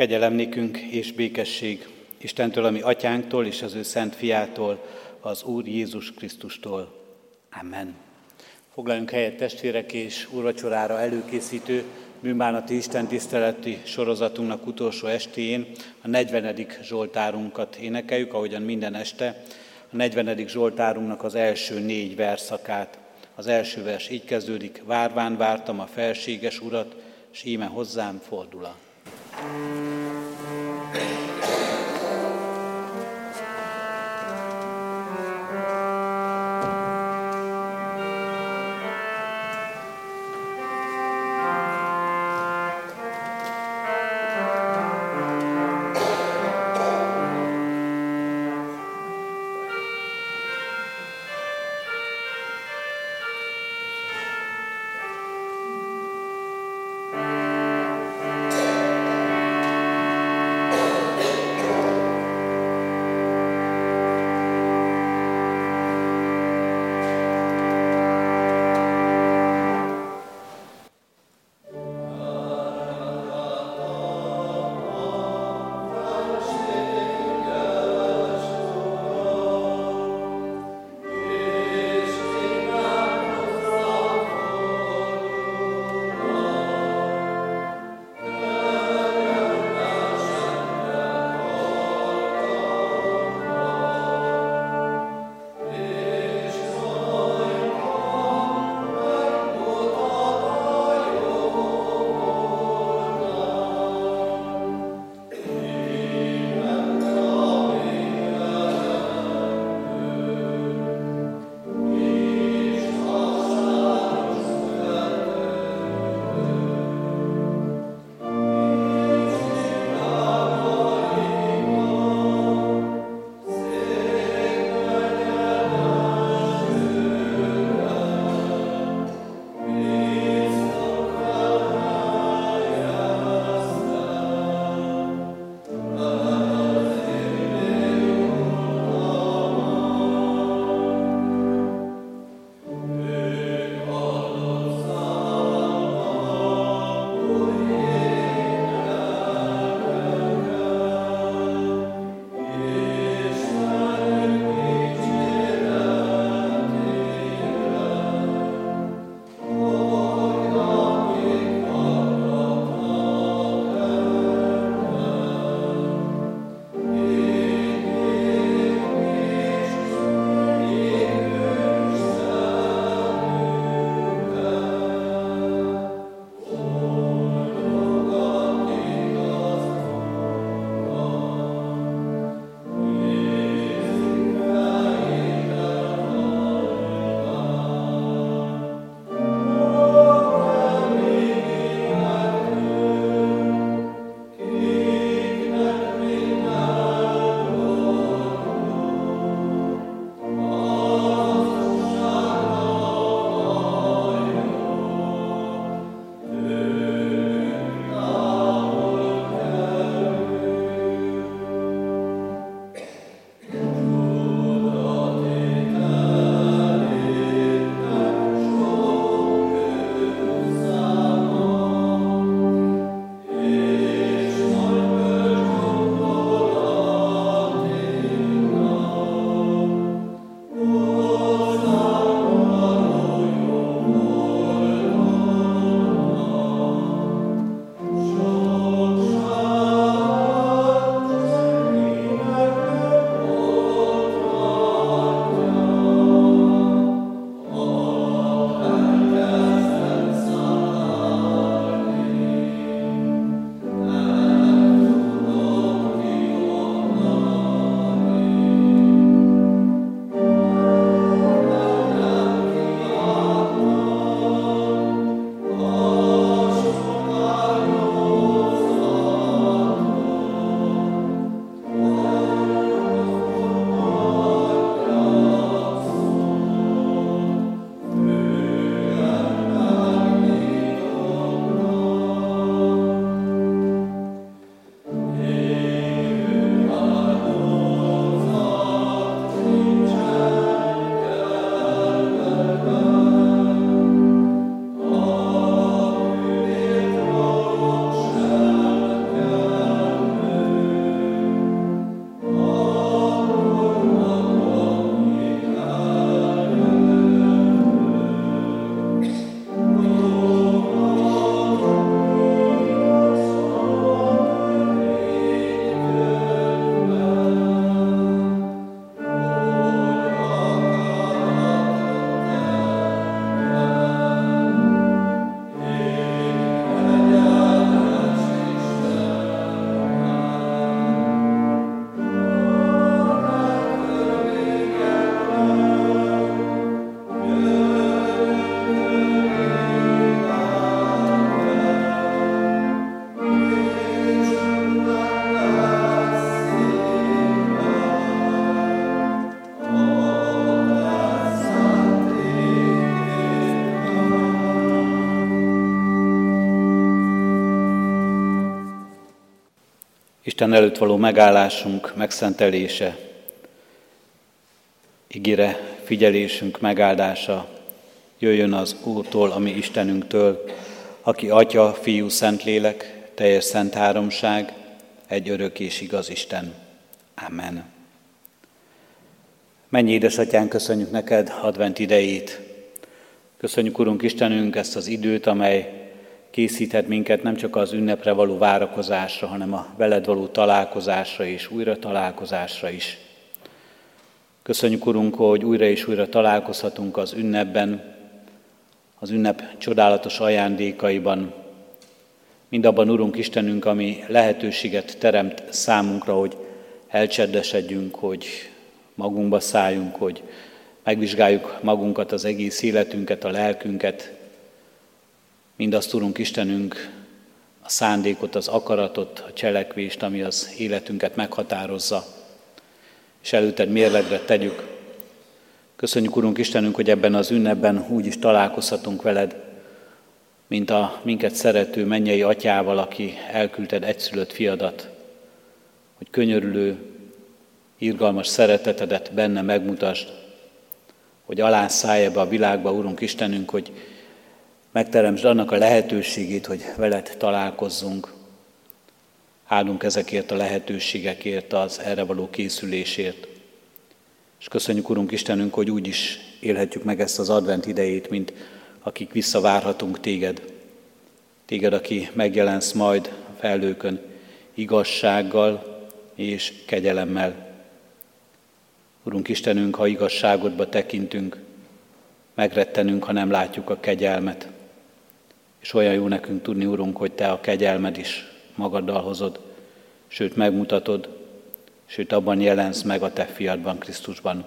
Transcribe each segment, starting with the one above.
Kegyelem és békesség Istentől, ami atyánktól és az ő szent fiától, az Úr Jézus Krisztustól. Amen. Foglaljunk helyet testvérek és úrvacsorára előkészítő műmánati Isten tiszteleti sorozatunknak utolsó estéjén a 40. Zsoltárunkat énekeljük, ahogyan minden este. A 40. Zsoltárunknak az első négy verszakát. Az első vers így kezdődik, várván vártam a felséges urat, s íme hozzám fordul a Mario. Isten előtt való megállásunk, megszentelése, igére figyelésünk megáldása jöjjön az Úrtól, ami Istenünktől, aki Atya, Fiú, Szentlélek, teljes szent háromság, egy örök és igaz Isten. Amen. Mennyi édesatyán, köszönjük neked advent idejét. Köszönjük, Urunk Istenünk, ezt az időt, amely készíthet minket nem csak az ünnepre való várakozásra, hanem a veled való találkozásra és újra találkozásra is. Köszönjük, Urunk, hogy újra és újra találkozhatunk az ünnepben, az ünnep csodálatos ajándékaiban, mindabban, Urunk Istenünk, ami lehetőséget teremt számunkra, hogy elcsendesedjünk, hogy magunkba szálljunk, hogy megvizsgáljuk magunkat, az egész életünket, a lelkünket, mindazt, Urunk Istenünk, a szándékot, az akaratot, a cselekvést, ami az életünket meghatározza, és előtted mérlegre tegyük. Köszönjük, Urunk Istenünk, hogy ebben az ünnepben úgy is találkozhatunk veled, mint a minket szerető mennyei atyával, aki elküldted egyszülött fiadat, hogy könyörülő, irgalmas szeretetedet benne megmutasd, hogy alászállj ebbe a világba, Urunk Istenünk, hogy megteremtsd annak a lehetőségét, hogy veled találkozzunk. Áldunk ezekért a lehetőségekért, az erre való készülésért. És köszönjük, Urunk Istenünk, hogy úgy is élhetjük meg ezt az advent idejét, mint akik visszavárhatunk téged. Téged, aki megjelensz majd a felőkön igazsággal és kegyelemmel. Urunk Istenünk, ha igazságodba tekintünk, megrettenünk, ha nem látjuk a kegyelmet. És olyan jó nekünk tudni, Urunk, hogy Te a kegyelmed is magaddal hozod, sőt megmutatod, sőt abban jelensz meg a Te fiadban, Krisztusban.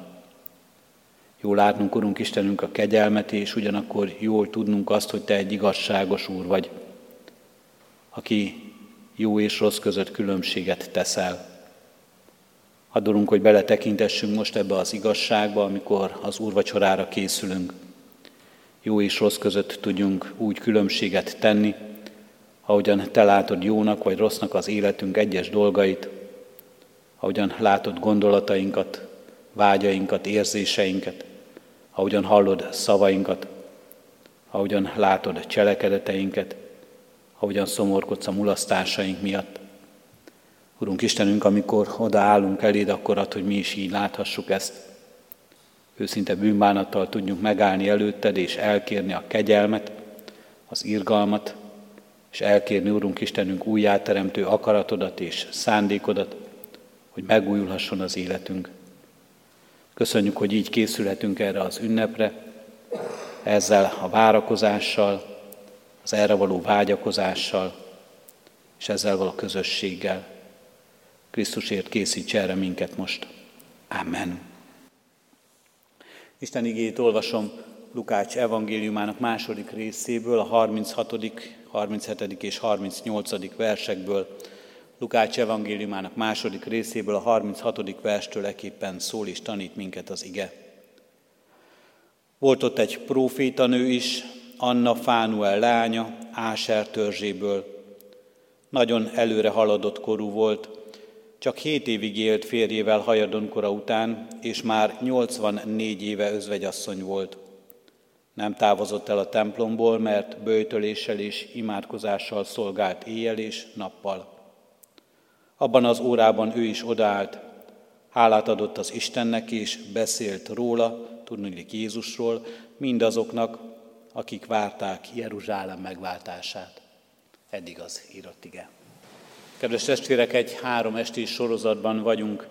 Jól látnunk, Urunk Istenünk, a kegyelmet, és ugyanakkor jól tudnunk azt, hogy Te egy igazságos Úr vagy, aki jó és rossz között különbséget teszel. Adorunk, hogy beletekintessünk most ebbe az igazságba, amikor az úrvacsorára készülünk. Jó és rossz között tudjunk úgy különbséget tenni, ahogyan te látod jónak vagy rossznak az életünk egyes dolgait, ahogyan látod gondolatainkat, vágyainkat, érzéseinket, ahogyan hallod szavainkat, ahogyan látod cselekedeteinket, ahogyan szomorkodsz a mulasztásaink miatt. Urunk Istenünk, amikor odaállunk eléd, akkor ad, hogy mi is így láthassuk ezt. Őszinte bűnbánattal tudjunk megállni előtted, és elkérni a kegyelmet, az irgalmat, és elkérni, Urunk Istenünk, újjáteremtő akaratodat és szándékodat, hogy megújulhasson az életünk. Köszönjük, hogy így készülhetünk erre az ünnepre, ezzel a várakozással, az erre való vágyakozással, és ezzel való közösséggel. Krisztusért készíts erre minket most. Amen. Isten igét olvasom Lukács evangéliumának második részéből, a 36., 37. és 38. versekből. Lukács evangéliumának második részéből, a 36. verstől eképpen szól és tanít minket az ige. Volt ott egy profétanő is, Anna Fánuel lánya, Áser törzséből. Nagyon előre haladott korú volt, csak hét évig élt férjével hajadonkora után, és már 84 éve özvegyasszony volt. Nem távozott el a templomból, mert bőjtöléssel és imádkozással szolgált éjjel és nappal. Abban az órában ő is odaállt, hálát adott az Istennek, és beszélt róla, tudnulik Jézusról, mindazoknak, akik várták Jeruzsálem megváltását. Eddig az írott ige. Kedves testvérek, egy három esti sorozatban vagyunk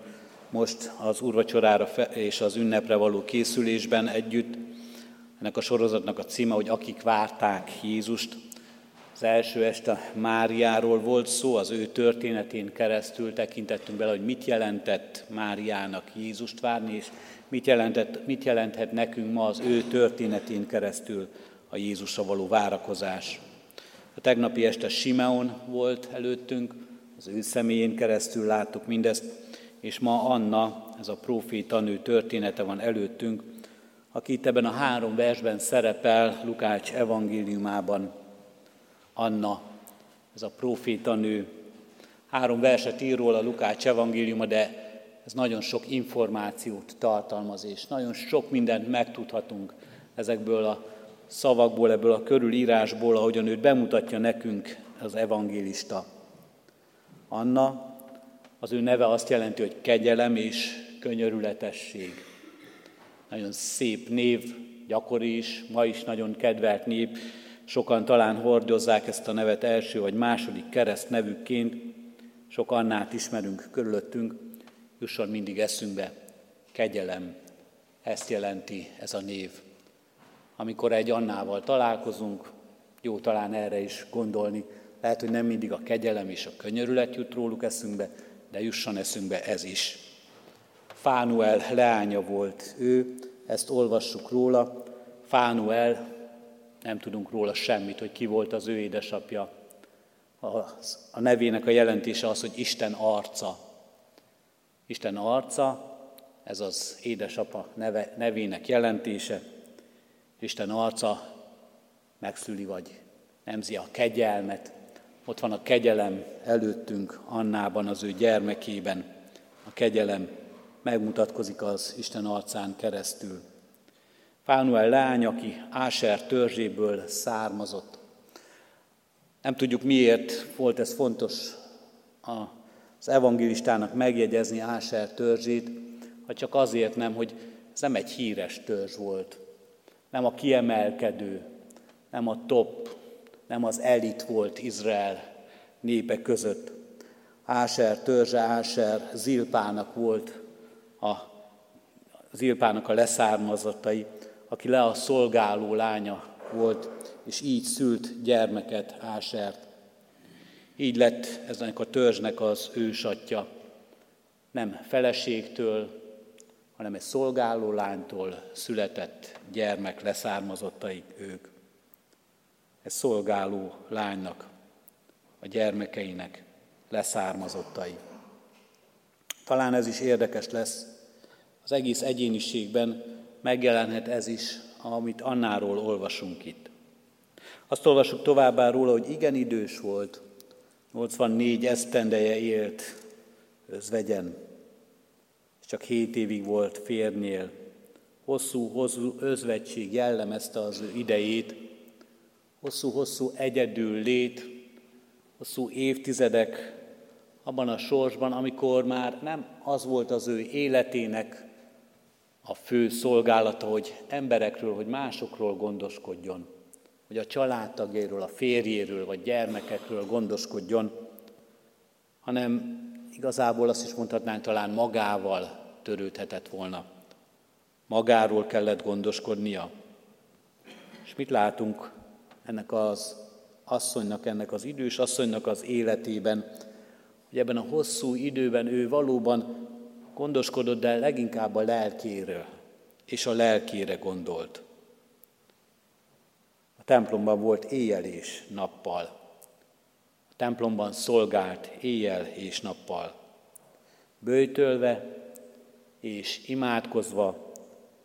most az úrvacsorára és az ünnepre való készülésben együtt. Ennek a sorozatnak a címe, hogy akik várták Jézust. Az első este Máriáról volt szó, az ő történetén keresztül tekintettünk bele, hogy mit jelentett Máriának Jézust várni, és mit, jelentett, mit jelenthet nekünk ma az ő történetén keresztül a Jézusra való várakozás. A tegnapi este Simeon volt előttünk, az ő személyén keresztül láttuk mindezt, és ma Anna, ez a nő története van előttünk, aki itt ebben a három versben szerepel Lukács evangéliumában. Anna, ez a proféta nő, Három verset ír róla Lukács evangéliuma, de ez nagyon sok információt tartalmaz, és nagyon sok mindent megtudhatunk ezekből a szavakból, ebből a körülírásból, ahogyan őt bemutatja nekünk az evangélista. Anna, az ő neve azt jelenti, hogy kegyelem és könyörületesség. Nagyon szép név, gyakori is, ma is nagyon kedvelt név. Sokan talán hordozzák ezt a nevet első vagy második kereszt nevükként. Sok Annát ismerünk körülöttünk, jusson mindig eszünkbe. Kegyelem, ezt jelenti ez a név. Amikor egy Annával találkozunk, jó talán erre is gondolni, lehet, hogy nem mindig a kegyelem és a könyörület jut róluk eszünkbe, de jusson eszünkbe ez is. Fánuel leánya volt ő, ezt olvassuk róla. Fánuel, nem tudunk róla semmit, hogy ki volt az ő édesapja. A nevének a jelentése az, hogy Isten arca. Isten arca, ez az édesapa neve, nevének jelentése. Isten arca megszüli vagy nemzi a kegyelmet. Ott van a kegyelem előttünk Annában, az ő gyermekében. A kegyelem megmutatkozik az Isten arcán keresztül. Fánuel lány, aki Áser törzséből származott. Nem tudjuk miért volt ez fontos az evangélistának megjegyezni Áser törzsét, ha csak azért nem, hogy ez nem egy híres törzs volt, nem a kiemelkedő, nem a top, nem az elit volt Izrael népe között. Áser törzse, Áser Zilpának volt a Zilpának a leszármazottai, aki le a szolgáló lánya volt, és így szült gyermeket, Ásert. Így lett ezenek a törzsnek az ősatja. Nem feleségtől, hanem egy szolgáló lánytól született gyermek leszármazottai ők. Egy szolgáló lánynak, a gyermekeinek leszármazottai. Talán ez is érdekes lesz, az egész egyéniségben megjelenhet ez is, amit Annáról olvasunk itt. Azt olvasjuk továbbá róla, hogy igen idős volt, 84 esztendeje élt özvegyen, és csak 7 évig volt férnél. Hosszú, hosszú özvegység jellemezte az ő idejét, hosszú-hosszú egyedül lét, hosszú évtizedek abban a sorsban, amikor már nem az volt az ő életének a fő szolgálata, hogy emberekről, hogy másokról gondoskodjon, hogy a családtagjéről, a férjéről, vagy gyermekekről gondoskodjon, hanem igazából azt is mondhatnánk, talán magával törődhetett volna. Magáról kellett gondoskodnia. És mit látunk ennek az asszonynak, ennek az idős asszonynak az életében, hogy ebben a hosszú időben ő valóban gondoskodott, de leginkább a lelkéről, és a lelkére gondolt. A templomban volt éjjel és nappal. A templomban szolgált éjjel és nappal. Bőjtölve és imádkozva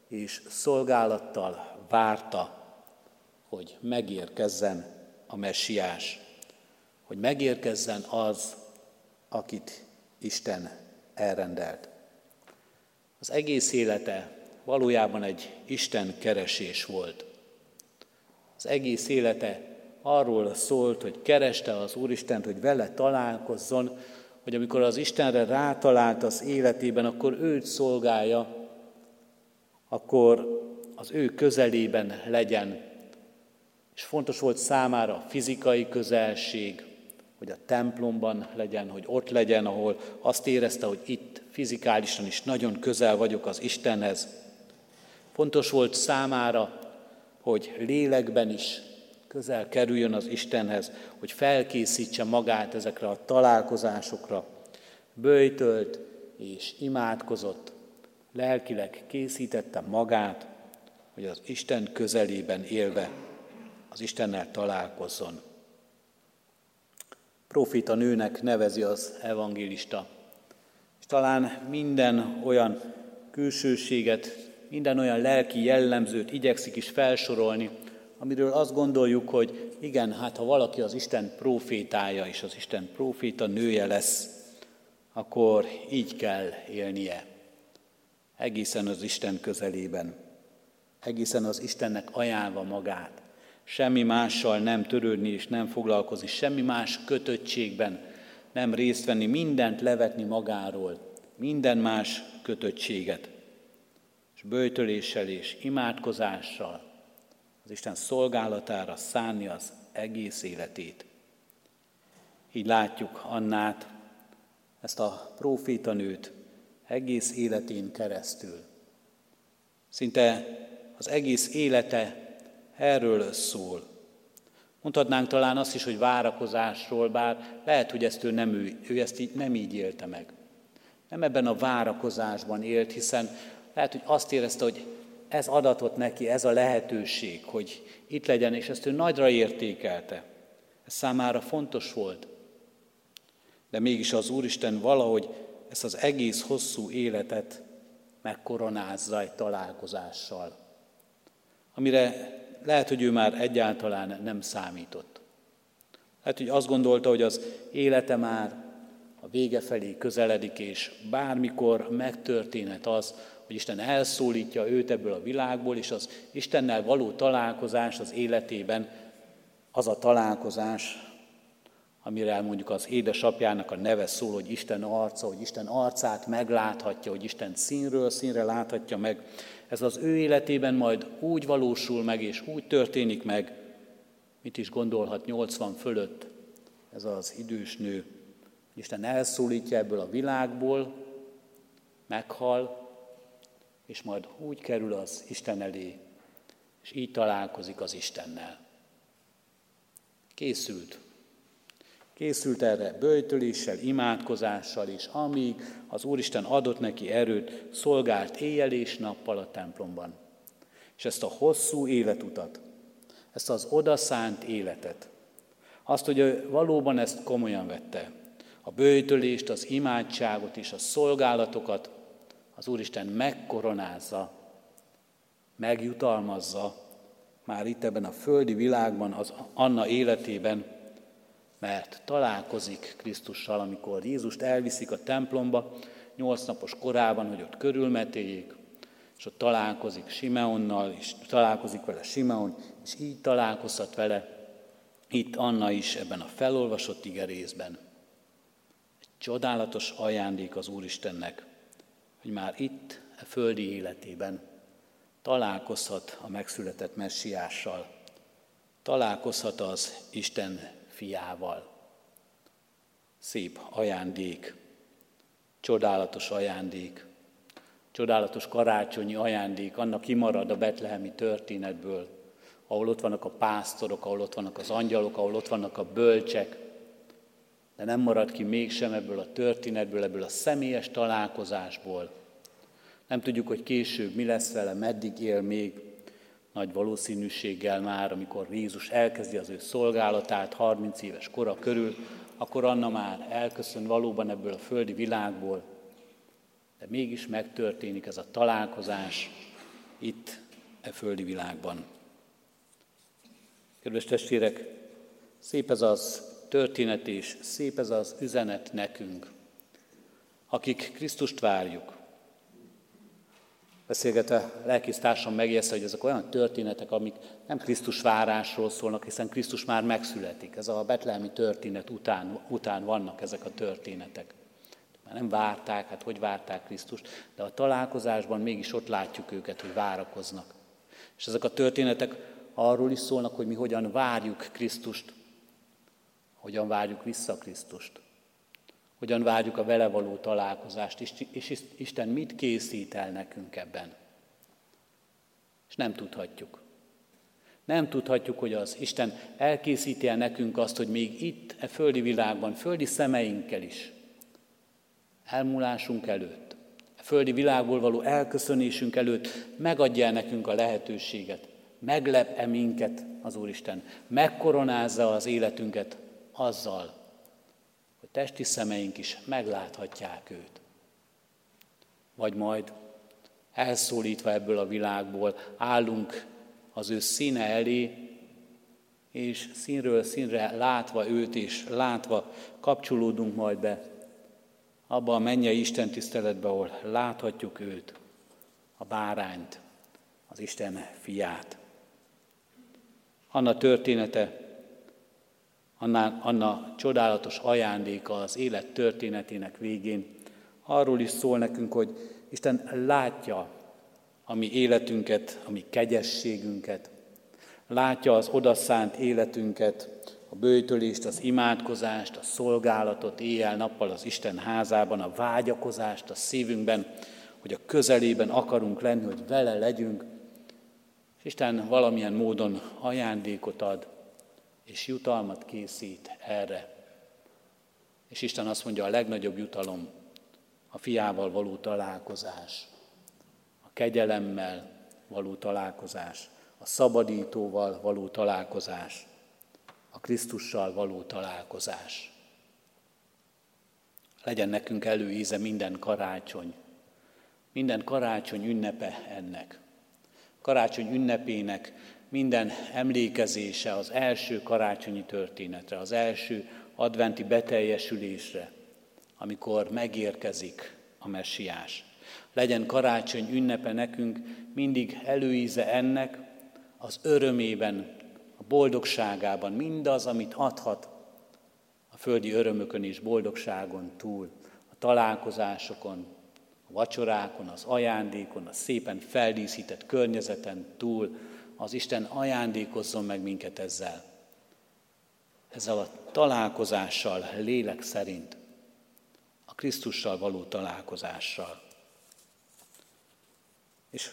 és szolgálattal várta, hogy megérkezzen a messiás, hogy megérkezzen az, akit Isten elrendelt. Az egész élete valójában egy Isten keresés volt. Az egész élete arról szólt, hogy kereste az Úristent, hogy vele találkozzon, hogy amikor az Istenre rátalált az életében, akkor őt szolgálja, akkor az ő közelében legyen. És fontos volt számára a fizikai közelség, hogy a templomban legyen, hogy ott legyen, ahol azt érezte, hogy itt fizikálisan is nagyon közel vagyok az Istenhez. Fontos volt számára, hogy lélekben is közel kerüljön az Istenhez, hogy felkészítse magát ezekre a találkozásokra. Böjtölt és imádkozott, lelkileg készítette magát, hogy az Isten közelében élve az Istennel találkozzon. Profita nőnek nevezi az evangélista talán minden olyan külsőséget, minden olyan lelki jellemzőt igyekszik is felsorolni, amiről azt gondoljuk, hogy igen, hát ha valaki az Isten profétája és az Isten proféta nője lesz, akkor így kell élnie. Egészen az Isten közelében. Egészen az Istennek ajánlva magát. Semmi mással nem törődni és nem foglalkozni, semmi más kötöttségben nem részt venni, mindent levetni magáról, minden más kötöttséget. És bőtöléssel és imádkozással az Isten szolgálatára szánni az egész életét. Így látjuk Annát, ezt a profétanőt egész életén keresztül. Szinte az egész élete erről szól. Mondhatnánk talán azt is, hogy várakozásról, bár lehet, hogy ezt ő, nem, ő, ő ezt így, nem így élte meg. Nem ebben a várakozásban élt, hiszen lehet, hogy azt érezte, hogy ez adatot neki, ez a lehetőség, hogy itt legyen, és ezt ő nagyra értékelte. Ez számára fontos volt. De mégis az Úristen valahogy ezt az egész hosszú életet megkoronázza egy találkozással, amire lehet, hogy ő már egyáltalán nem számított. Lehet, hogy azt gondolta, hogy az élete már a vége felé közeledik, és bármikor megtörténhet az, hogy Isten elszólítja őt ebből a világból, és az Istennel való találkozás az életében az a találkozás, amire mondjuk az édesapjának a neve szól, hogy Isten arca, hogy Isten arcát megláthatja, hogy Isten színről színre láthatja meg. Ez az ő életében majd úgy valósul meg, és úgy történik meg, mit is gondolhat 80 fölött ez az idős nő. Isten elszólítja ebből a világból, meghal, és majd úgy kerül az Isten elé, és így találkozik az Istennel. Készült. Készült erre bőjtöléssel, imádkozással, és amíg az Úristen adott neki erőt, szolgált éjjel és nappal a templomban. És ezt a hosszú életutat, ezt az odaszánt életet, azt, hogy ő valóban ezt komolyan vette, a bőjtölést, az imádságot és a szolgálatokat, az Úristen megkoronázza, megjutalmazza már itt ebben a földi világban, az Anna életében, mert találkozik Krisztussal, amikor Jézust elviszik a templomba, nyolc napos korában, hogy ott körülmetéljék, és ott találkozik Simeonnal, és találkozik vele Simeon, és így találkozhat vele itt Anna is ebben a felolvasott igerészben. Egy csodálatos ajándék az Úristennek, hogy már itt, a földi életében találkozhat a megszületett messiással, találkozhat az Isten fiával. Szép ajándék, csodálatos ajándék, csodálatos karácsonyi ajándék, annak kimarad a betlehemi történetből, ahol ott vannak a pásztorok, ahol ott vannak az angyalok, ahol ott vannak a bölcsek, de nem marad ki mégsem ebből a történetből, ebből a személyes találkozásból. Nem tudjuk, hogy később mi lesz vele, meddig él még, nagy valószínűséggel már, amikor Jézus elkezdi az ő szolgálatát 30 éves kora körül, akkor Anna már elköszön valóban ebből a földi világból, de mégis megtörténik ez a találkozás itt, e földi világban. Kedves testvérek, szép ez az történet és szép ez az üzenet nekünk, akik Krisztust várjuk. Beszélgetve lelkisztársam megjegyezte, hogy ezek olyan történetek, amik nem Krisztus várásról szólnak, hiszen Krisztus már megszületik. Ez a betlehemi történet után, után vannak ezek a történetek. Már nem várták, hát hogy várták Krisztust, de a találkozásban mégis ott látjuk őket, hogy várakoznak. És ezek a történetek arról is szólnak, hogy mi hogyan várjuk Krisztust, hogyan várjuk vissza Krisztust, hogyan várjuk a vele való találkozást, és Isten mit készít el nekünk ebben. És nem tudhatjuk. Nem tudhatjuk, hogy az Isten elkészíti el nekünk azt, hogy még itt, e földi világban, földi szemeinkkel is, elmúlásunk előtt, a e földi világból való elköszönésünk előtt megadja el nekünk a lehetőséget, meglep-e minket az Úristen, megkoronázza az életünket azzal, hogy testi szemeink is megláthatják őt. Vagy majd elszólítva ebből a világból állunk az ő színe elé, és színről színre látva őt is, látva kapcsolódunk majd be abba a mennyei Isten tiszteletbe, ahol láthatjuk őt, a bárányt, az Isten fiát. Anna története, Anna, Anna csodálatos ajándéka az élet történetének végén. Arról is szól nekünk, hogy Isten látja a mi életünket, a mi kegyességünket, látja az odaszánt életünket, a bőtölést, az imádkozást, a szolgálatot éjjel-nappal az Isten házában, a vágyakozást a szívünkben, hogy a közelében akarunk lenni, hogy vele legyünk, Isten valamilyen módon ajándékot ad, és jutalmat készít erre. És Isten azt mondja, a legnagyobb jutalom a fiával való találkozás, a kegyelemmel való találkozás, a szabadítóval való találkozás, a Krisztussal való találkozás. Legyen nekünk előíze minden karácsony, minden karácsony ünnepe ennek. Karácsony ünnepének minden emlékezése az első karácsonyi történetre, az első adventi beteljesülésre, amikor megérkezik a messiás. Legyen karácsony ünnepe nekünk mindig előíze ennek, az örömében, a boldogságában, mindaz, amit adhat a földi örömökön és boldogságon túl, a találkozásokon, a vacsorákon, az ajándékon, a szépen feldíszített környezeten túl, az Isten ajándékozzon meg minket ezzel. Ezzel a találkozással, lélek szerint, a Krisztussal való találkozással. És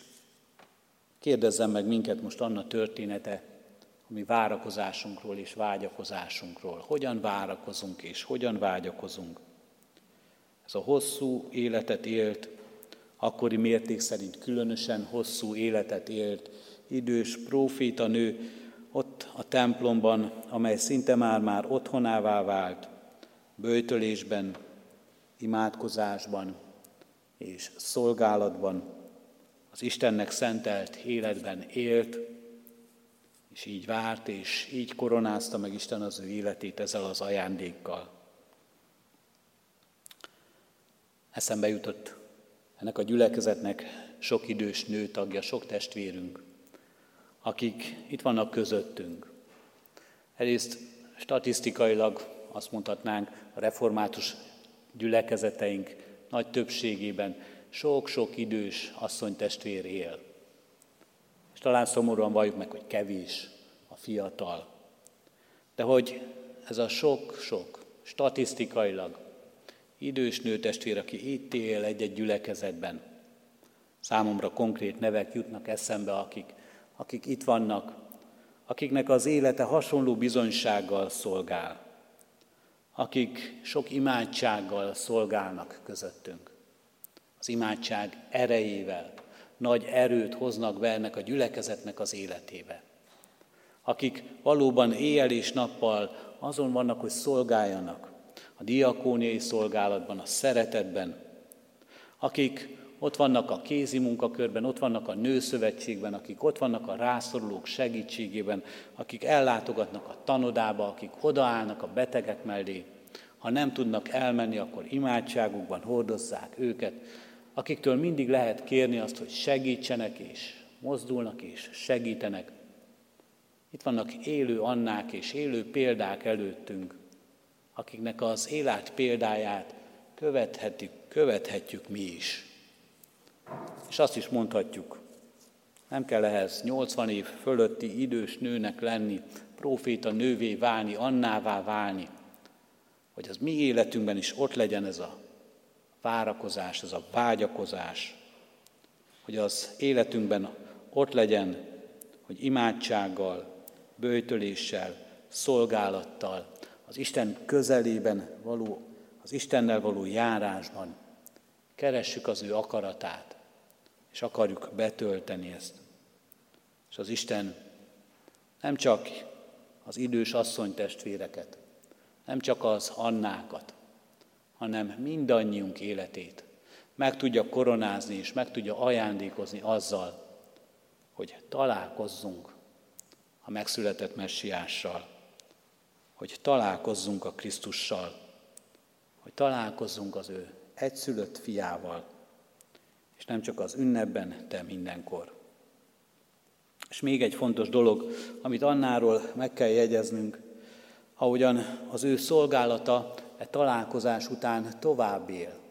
kérdezzem meg minket most Anna története, ami várakozásunkról és vágyakozásunkról. Hogyan várakozunk és hogyan vágyakozunk? Ez a hosszú életet élt, akkori mérték szerint különösen hosszú életet élt, idős próféta nő ott a templomban, amely szinte már-már otthonává vált, bőtölésben, imádkozásban és szolgálatban, az Istennek szentelt életben élt, és így várt, és így koronázta meg Isten az ő életét ezzel az ajándékkal. Eszembe jutott ennek a gyülekezetnek sok idős nőtagja, sok testvérünk, akik itt vannak közöttünk. Egyrészt statisztikailag azt mondhatnánk, a református gyülekezeteink nagy többségében sok-sok idős asszonytestvér él. És talán szomorúan valljuk meg, hogy kevés a fiatal. De hogy ez a sok-sok statisztikailag idős nőtestvér, aki itt él egy-egy gyülekezetben, számomra konkrét nevek jutnak eszembe, akik, akik itt vannak, akiknek az élete hasonló bizonysággal szolgál, akik sok imádsággal szolgálnak közöttünk az imádság erejével nagy erőt hoznak be ennek a gyülekezetnek az életébe. Akik valóban éjjel és nappal azon vannak, hogy szolgáljanak a diakóniai szolgálatban, a szeretetben, akik ott vannak a kézi munkakörben, ott vannak a nőszövetségben, akik ott vannak a rászorulók segítségében, akik ellátogatnak a tanodába, akik odaállnak a betegek mellé. Ha nem tudnak elmenni, akkor imádságukban hordozzák őket, akiktől mindig lehet kérni azt, hogy segítsenek és mozdulnak és segítenek. Itt vannak élő annák és élő példák előttünk, akiknek az élet példáját követhetjük, követhetjük mi is. És azt is mondhatjuk, nem kell ehhez 80 év fölötti idős nőnek lenni, proféta nővé válni, annává válni, hogy az mi életünkben is ott legyen ez a várakozás, ez a vágyakozás, hogy az életünkben ott legyen, hogy imádsággal, bőtöléssel, szolgálattal, az Isten közelében való, az Istennel való járásban keressük az ő akaratát, és akarjuk betölteni ezt. És az Isten nem csak az idős asszonytestvéreket, nem csak az Annákat, hanem mindannyiunk életét meg tudja koronázni és meg tudja ajándékozni azzal, hogy találkozzunk a megszületett messiással, hogy találkozzunk a Krisztussal, hogy találkozzunk az ő egyszülött fiával, és nem csak az ünnepben, de mindenkor. És még egy fontos dolog, amit Annáról meg kell jegyeznünk, ahogyan az ő szolgálata e találkozás után tovább él.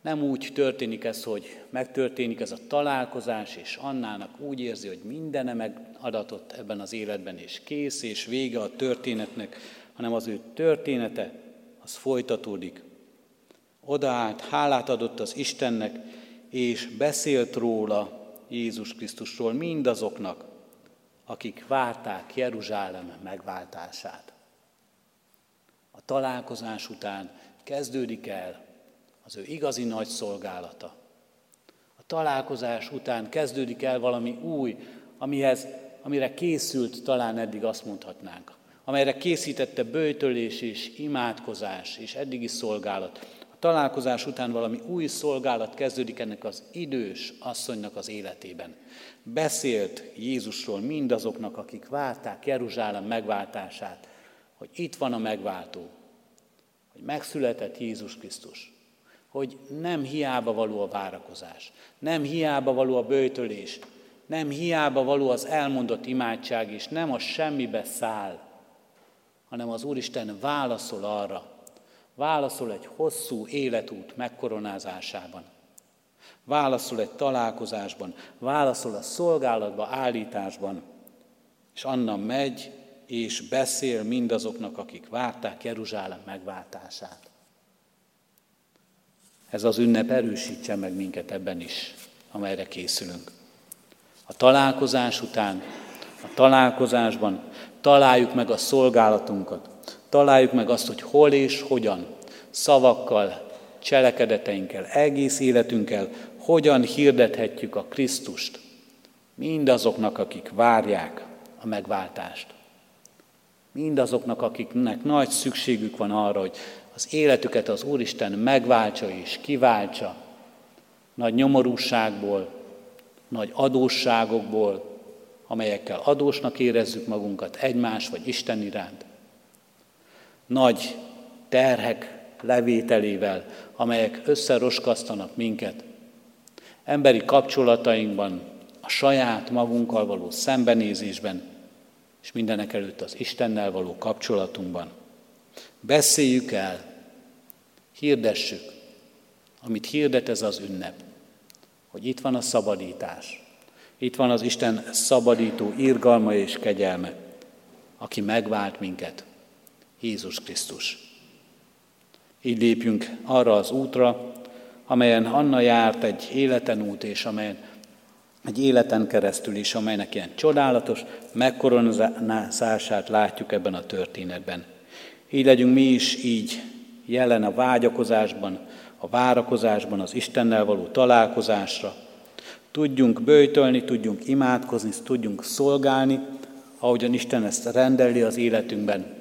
Nem úgy történik ez, hogy megtörténik ez a találkozás, és Annának úgy érzi, hogy mindene megadatott ebben az életben, és kész, és vége a történetnek, hanem az ő története, az folytatódik. Odaállt, hálát adott az Istennek, és beszélt róla, Jézus Krisztusról mindazoknak, akik várták Jeruzsálem megváltását. A találkozás után kezdődik el az ő igazi nagy szolgálata. A találkozás után kezdődik el valami új, amihez, amire készült talán eddig azt mondhatnánk, amelyre készítette bőtölés és imádkozás és eddigi szolgálat. A találkozás után valami új szolgálat kezdődik ennek az idős asszonynak az életében. Beszélt Jézusról mindazoknak, akik várták Jeruzsálem megváltását, hogy itt van a megváltó, hogy megszületett Jézus Krisztus, hogy nem hiába való a várakozás, nem hiába való a bőtölés, nem hiába való az elmondott imádság, és nem a semmibe száll, hanem az Úristen válaszol arra, válaszol egy hosszú életút megkoronázásában, válaszol egy találkozásban, válaszol a szolgálatba állításban, és Anna megy és beszél mindazoknak, akik várták Jeruzsálem megváltását. Ez az ünnep erősítse meg minket ebben is, amelyre készülünk. A találkozás után, a találkozásban találjuk meg a szolgálatunkat, találjuk meg azt, hogy hol és hogyan, szavakkal, cselekedeteinkkel, egész életünkkel, hogyan hirdethetjük a Krisztust mindazoknak, akik várják a megváltást. Mindazoknak, akiknek nagy szükségük van arra, hogy az életüket az Úristen megváltsa és kiváltsa, nagy nyomorúságból, nagy adósságokból, amelyekkel adósnak érezzük magunkat egymás vagy Isten iránt. Nagy terhek levételével, amelyek összeroskasztanak minket. Emberi kapcsolatainkban, a saját magunkkal való szembenézésben, és mindenek előtt az Istennel való kapcsolatunkban. Beszéljük el, hirdessük, amit hirdet ez az ünnep, hogy itt van a szabadítás, itt van az Isten szabadító irgalma és kegyelme, aki megvált minket, Jézus Krisztus. Így lépjünk arra az útra, amelyen Anna járt egy életen út, és amelyen egy életen keresztül is, amelynek ilyen csodálatos megkoronázását látjuk ebben a történetben. Így legyünk mi is így jelen a vágyakozásban, a várakozásban, az Istennel való találkozásra. Tudjunk bőjtölni, tudjunk imádkozni, tudjunk szolgálni, ahogyan Isten ezt rendeli az életünkben,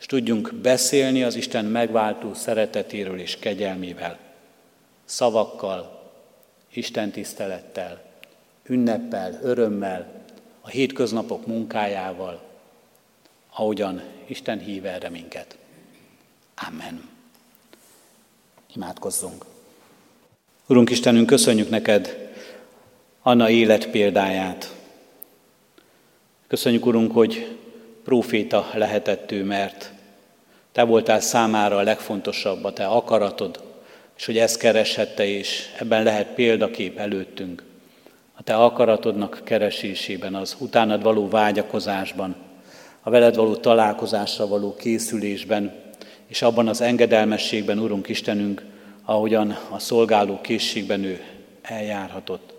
és tudjunk beszélni az Isten megváltó szeretetéről és kegyelmével, szavakkal, Isten tisztelettel, ünneppel, örömmel, a hétköznapok munkájával, ahogyan Isten hív erre minket. Amen. Imádkozzunk. Urunk Istenünk, köszönjük neked Anna élet példáját. Köszönjük, Urunk, hogy próféta lehetett ő, mert te voltál számára a legfontosabb, a te akaratod, és hogy ezt kereshette, és ebben lehet példakép előttünk. A te akaratodnak keresésében, az utánad való vágyakozásban, a veled való találkozásra való készülésben, és abban az engedelmességben, Urunk Istenünk, ahogyan a szolgáló készségben ő eljárhatott.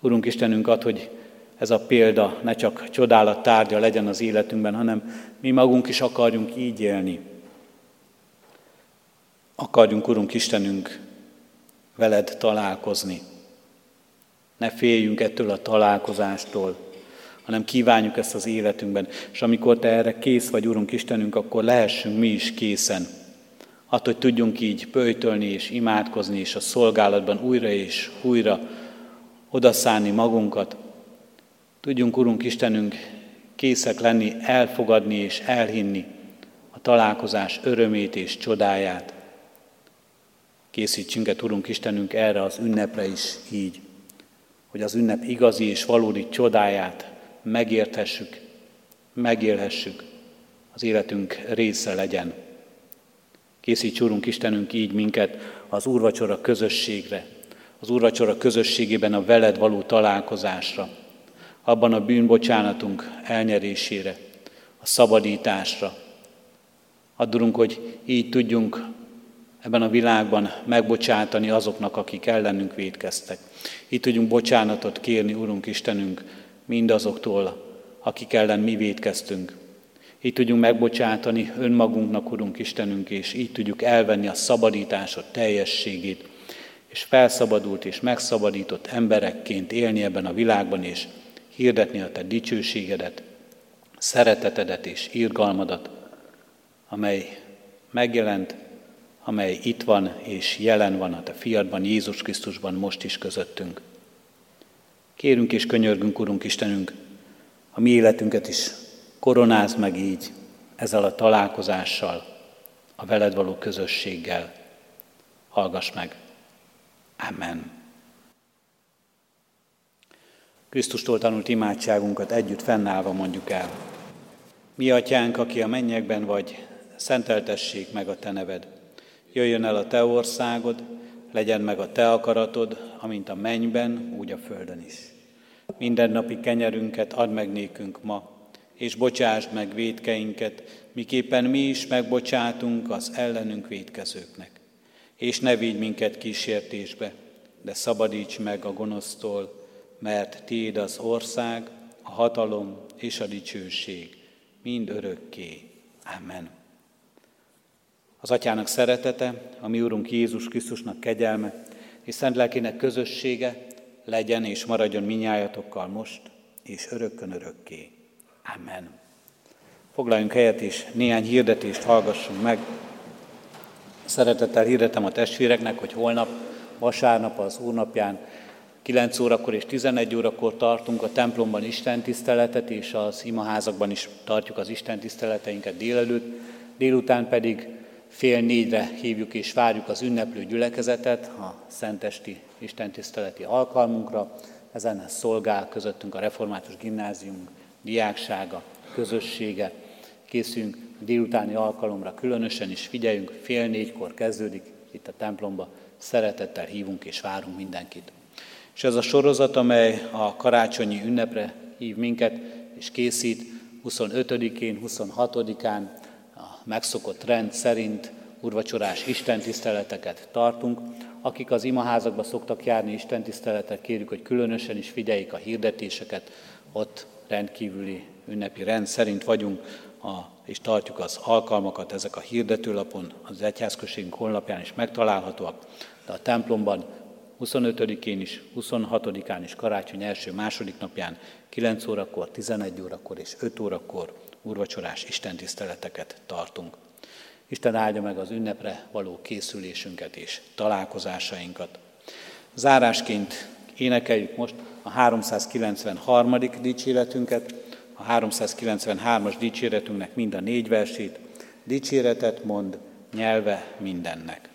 Urunk Istenünk ad, hogy ez a példa ne csak csodálat tárgya legyen az életünkben, hanem mi magunk is akarjunk így élni. Akarjunk, Urunk Istenünk, veled találkozni. Ne féljünk ettől a találkozástól, hanem kívánjuk ezt az életünkben. És amikor Te erre kész vagy, Urunk Istenünk, akkor lehessünk mi is készen. Attól, hogy tudjunk így pöjtölni és imádkozni, és a szolgálatban újra és újra odaszállni magunkat, Tudjunk, Urunk Istenünk, készek lenni, elfogadni és elhinni a találkozás örömét és csodáját. Készítsünk -e, Urunk Istenünk, erre az ünnepre is így, hogy az ünnep igazi és valódi csodáját megérthessük, megélhessük, az életünk része legyen. Készíts, Úrunk Istenünk, így minket az úrvacsora közösségre, az úrvacsora közösségében a veled való találkozásra, abban a bűnbocsánatunk elnyerésére, a szabadításra. Addurunk, hogy így tudjunk ebben a világban megbocsátani azoknak, akik ellenünk védkeztek. Így tudjunk bocsánatot kérni, Urunk Istenünk, mindazoktól, akik ellen mi védkeztünk. Így tudjunk megbocsátani önmagunknak, Urunk Istenünk, és így tudjuk elvenni a szabadításod teljességét, és felszabadult és megszabadított emberekként élni ebben a világban, és hirdetni a Te dicsőségedet, szeretetedet és írgalmadat, amely megjelent, amely itt van és jelen van a Te fiadban, Jézus Krisztusban most is közöttünk. Kérünk és könyörgünk, Urunk Istenünk, a mi életünket is koronázd meg így ezzel a találkozással, a veled való közösséggel. Hallgass meg! Amen. Krisztustól tanult imádságunkat együtt fennállva mondjuk el. Mi atyánk, aki a mennyekben vagy, szenteltessék meg a te neved. Jöjjön el a te országod, legyen meg a te akaratod, amint a mennyben, úgy a földön is. Minden napi kenyerünket add meg nékünk ma, és bocsásd meg védkeinket, miképpen mi is megbocsátunk az ellenünk védkezőknek. És ne vigy minket kísértésbe, de szabadíts meg a gonosztól, mert Tiéd az ország, a hatalom és a dicsőség, mind örökké. Amen. Az Atyának szeretete, a mi Úrunk Jézus Krisztusnak kegyelme, és Szent Lelkének közössége legyen és maradjon minnyájatokkal most, és örökkön örökké. Amen. Foglaljunk helyet, és néhány hirdetést hallgassunk meg. Szeretettel hirdetem a testvéreknek, hogy holnap, vasárnap az Úrnapján 9 órakor és 11 órakor tartunk a templomban Isten tiszteletet, és az imaházakban is tartjuk az Isten tiszteleteinket délelőtt. Délután pedig fél négyre hívjuk és várjuk az ünneplő gyülekezetet a szentesti istentiszteleti alkalmunkra. Ezen szolgál közöttünk a Református Gimnázium diáksága, közössége. Készünk a délutáni alkalomra különösen is figyeljünk, fél négykor kezdődik itt a templomba, szeretettel hívunk és várunk mindenkit. És ez a sorozat, amely a karácsonyi ünnepre hív minket, és készít 25-én, 26-án a megszokott rend szerint urvacsorás istentiszteleteket tartunk. Akik az imaházakba szoktak járni istentiszteletek, kérjük, hogy különösen is figyeljék a hirdetéseket, ott rendkívüli ünnepi rend szerint vagyunk, a, és tartjuk az alkalmakat, ezek a hirdetőlapon, az egyházközségünk honlapján is megtalálhatóak, de a templomban 25-én is, 26-án is, karácsony első-második napján, 9 órakor, 11 órakor és 5 órakor úrvacsorás istentiszteleteket tartunk. Isten áldja meg az ünnepre való készülésünket és találkozásainkat. Zárásként énekeljük most a 393. dicséretünket, a 393-as dicséretünknek mind a négy versét, dicséretet mond nyelve mindennek.